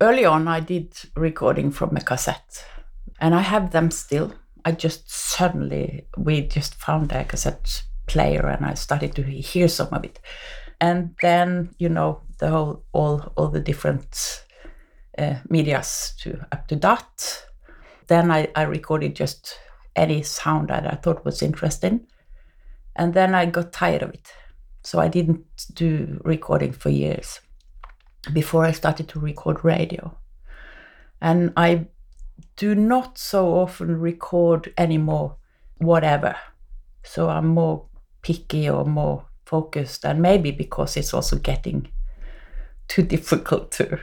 early on, I did recording from a cassette, and I have them still. I just suddenly we just found a cassette player, and I started to hear some of it, and then you know the whole all all the different uh, medias to up to that. Then I, I recorded just any sound that I thought was interesting, and then I got tired of it, so I didn't do recording for years before I started to record radio. And I do not so often record anymore, whatever. So I'm more picky or more focused, and maybe because it's also getting too difficult to,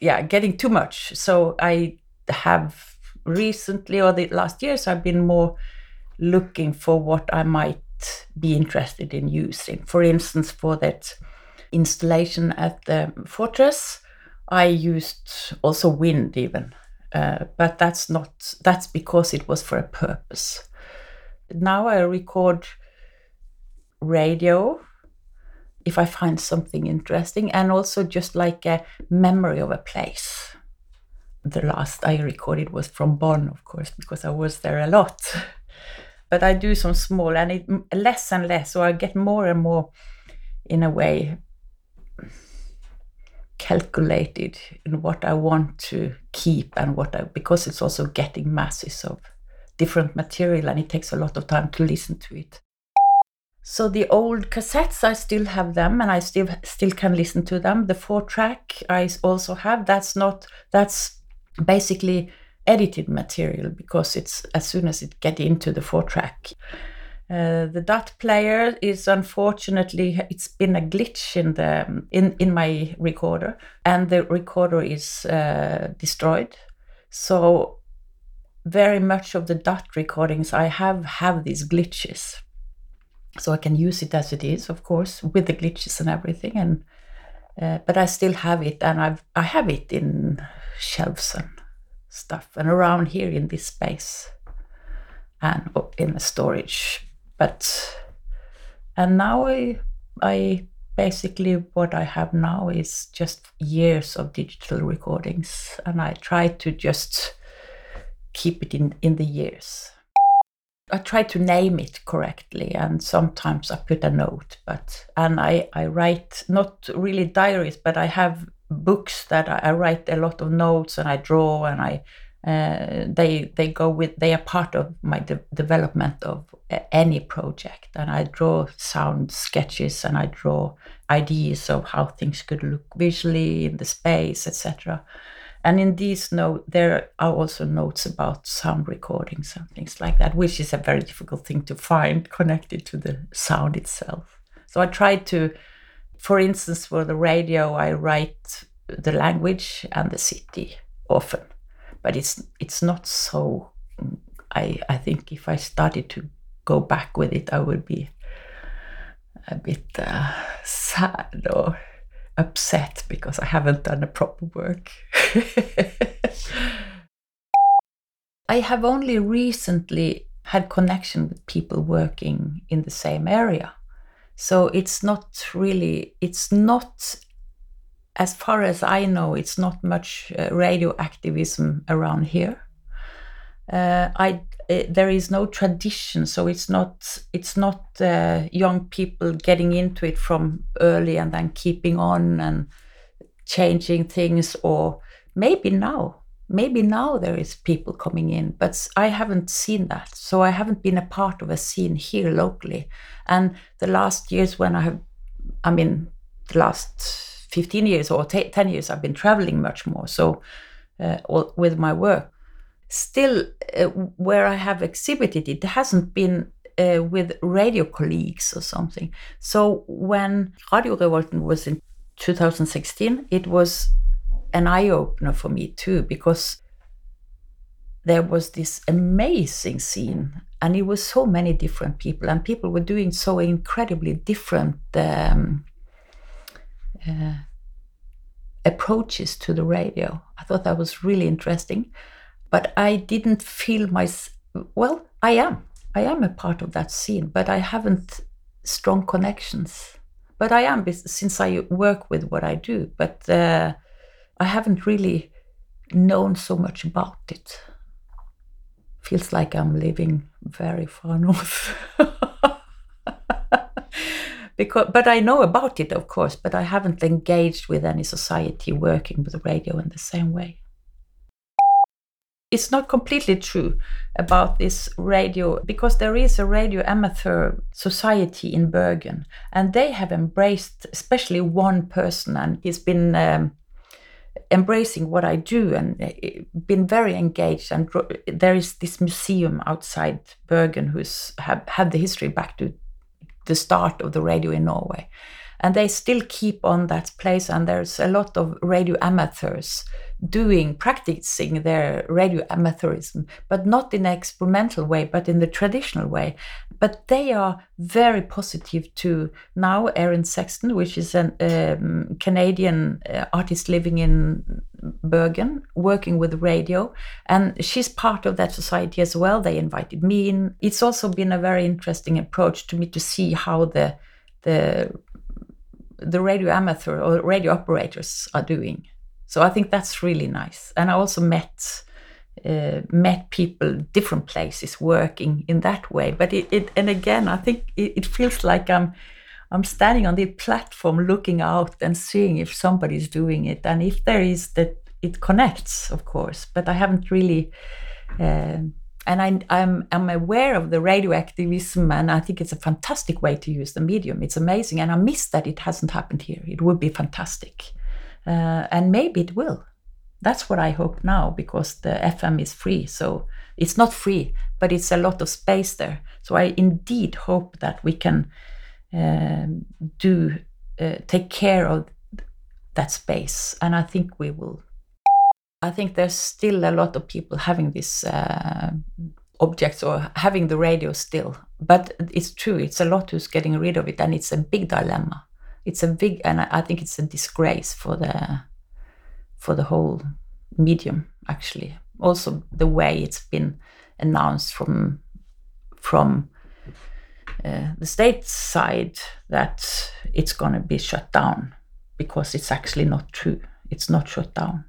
yeah, getting too much. So I have recently or the last years, I've been more looking for what I might be interested in using. For instance, for that installation at the fortress, I used also wind even, uh, but that's not that's because it was for a purpose. Now I record radio if I find something interesting, and also just like a memory of a place. The last I recorded was from Bonn, of course, because I was there a lot. but I do some small and it less and less, so I get more and more, in a way, calculated in what I want to keep and what I because it's also getting masses of different material and it takes a lot of time to listen to it. So the old cassettes I still have them and I still still can listen to them. The four track I also have. That's not that's basically edited material because it's as soon as it get into the four track uh, the DAT player is unfortunately it's been a glitch in the in in my recorder and the recorder is uh, destroyed. So very much of the DAT recordings i have have these glitches. So i can use it as it is of course with the glitches and everything and uh, but i still have it and i've i have it in shelves and stuff and around here in this space and in the storage but and now I I basically what I have now is just years of digital recordings and I try to just keep it in in the years. I try to name it correctly and sometimes I put a note but and I, I write not really diaries but I have books that I, I write a lot of notes and I draw and I uh, they they go with they are part of my de- development of any project and i draw sound sketches and i draw ideas of how things could look visually in the space etc and in these notes there are also notes about sound recordings and things like that which is a very difficult thing to find connected to the sound itself. So i tried to for instance for the radio i write the language and the city often but it's it's not so i i think if i started to go back with it i would be a bit uh, sad or upset because i haven't done the proper work. I have only recently had connection with people working in the same area. So it's not really it's not as far as I know, it's not much uh, radio activism around here. Uh, I uh, there is no tradition, so it's not it's not uh, young people getting into it from early and then keeping on and changing things. Or maybe now, maybe now there is people coming in, but I haven't seen that. So I haven't been a part of a scene here locally. And the last years when I have, I mean, the last 15 years or 10 years i've been traveling much more so uh, with my work. Still uh, where i have exhibited it hasn't been uh, with radio colleagues or something. So when radio revolten was in 2016 it was an eye-opener for me too because there was this amazing scene and it was so many different people and people were doing so incredibly different um, uh, approaches to the radio. I thought that was really interesting, but I didn't feel my well. I am, I am a part of that scene, but I haven't strong connections. But I am since I work with what I do. But uh, I haven't really known so much about it. Feels like I'm living very far north. Because, but I know about it, of course, but I haven't engaged with any society working with radio in the same way. It's not completely true about this radio because there is a radio amateur society in Bergen and they have embraced especially one person and he's been um, embracing what I do and uh, been very engaged and there is this museum outside Bergen who's have had the history back to the start of the radio in Norway. And they still keep on that place and there's a lot of radio amateurs doing practicing their radio amateurism but not in an experimental way but in the traditional way but they are very positive to now erin sexton which is a um, canadian uh, artist living in bergen working with radio and she's part of that society as well they invited me in it's also been a very interesting approach to me to see how the the the radio amateur or radio operators are doing. So I think that's really nice. And I also met uh, met people different places working in that way. But it, it and again, I think it, it, feels like I'm I'm standing on the platform looking out and seeing if somebody's doing it, and if there is that it connects, of course. But I haven't really. Uh, and I, I'm, I'm aware of the radioactivism, and I think it's a fantastic way to use the medium. It's amazing, and I miss that it hasn't happened here. It would be fantastic, uh, and maybe it will. That's what I hope now, because the FM is free. So it's not free, but it's a lot of space there. So I indeed hope that we can um, do uh, take care of that space, and I think we will I think there's still a lot of people having these uh, objects or having the radio still. But it's true, it's a lot who's getting rid of it, and it's a big dilemma. It's a big, and I think it's a disgrace for the for the whole medium. Actually, also the way it's been announced from from uh, the state side that it's going to be shut down because it's actually not true. It's not shut down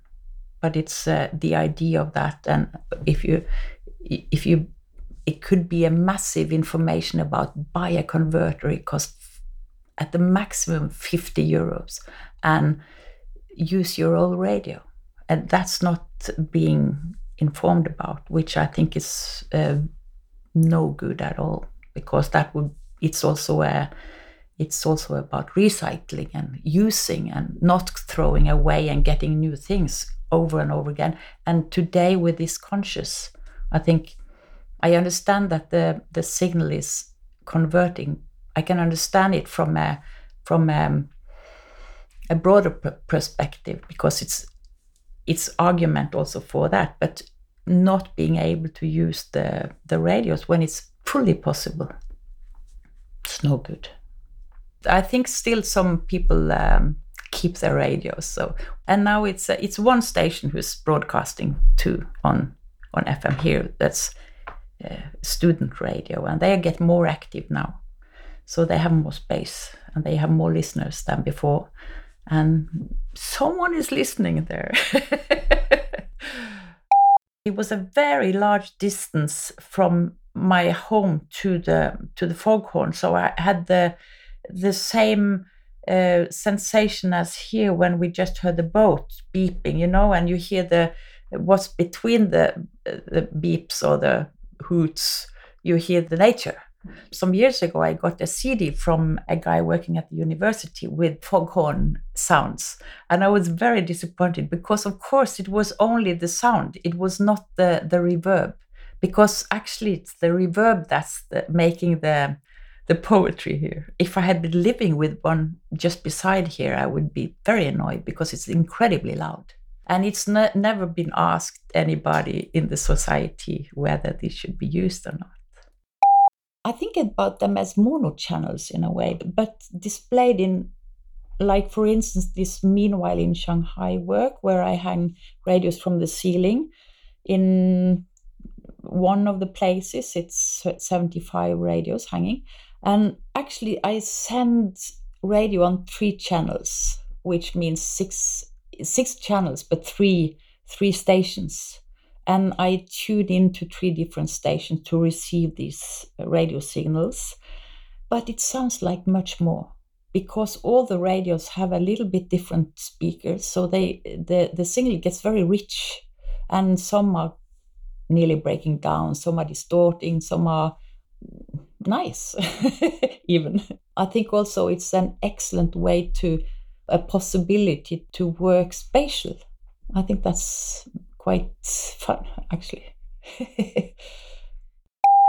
but it's uh, the idea of that and if you if you it could be a massive information about buy a converter it costs at the maximum 50 euros and use your old radio and that's not being informed about which i think is uh, no good at all because that would it's also a it's also about recycling and using and not throwing away and getting new things over and over again. And today, with this conscious, I think I understand that the the signal is converting. I can understand it from a from a, a broader perspective because it's it's argument also for that, but not being able to use the the radios when it's fully possible, it's no good. I think still some people um, keep their radios. So and now it's uh, it's one station who's broadcasting to on on FM here. That's uh, student radio, and they get more active now. So they have more space and they have more listeners than before, and someone is listening there. it was a very large distance from my home to the to the foghorn, so I had the the same uh, sensation as here when we just heard the boat beeping, you know, and you hear the what's between the the beeps or the hoots, you hear the nature. Some years ago, I got a CD from a guy working at the university with foghorn sounds, and I was very disappointed because, of course, it was only the sound; it was not the the reverb. Because actually, it's the reverb that's the, making the the poetry here. If I had been living with one just beside here, I would be very annoyed because it's incredibly loud. And it's ne- never been asked anybody in the society whether this should be used or not. I think about them as mono channels in a way, but displayed in, like, for instance, this Meanwhile in Shanghai work where I hang radios from the ceiling. In one of the places, it's 75 radios hanging and actually, I send radio on three channels, which means six six channels, but three three stations. And I tuned into three different stations to receive these uh, radio signals. But it sounds like much more because all the radios have a little bit different speakers. So they the, the signal gets very rich and some are nearly breaking down, some are distorting, some are nice even. I think also it's an excellent way to a possibility to work spatial. I think that's quite fun, actually.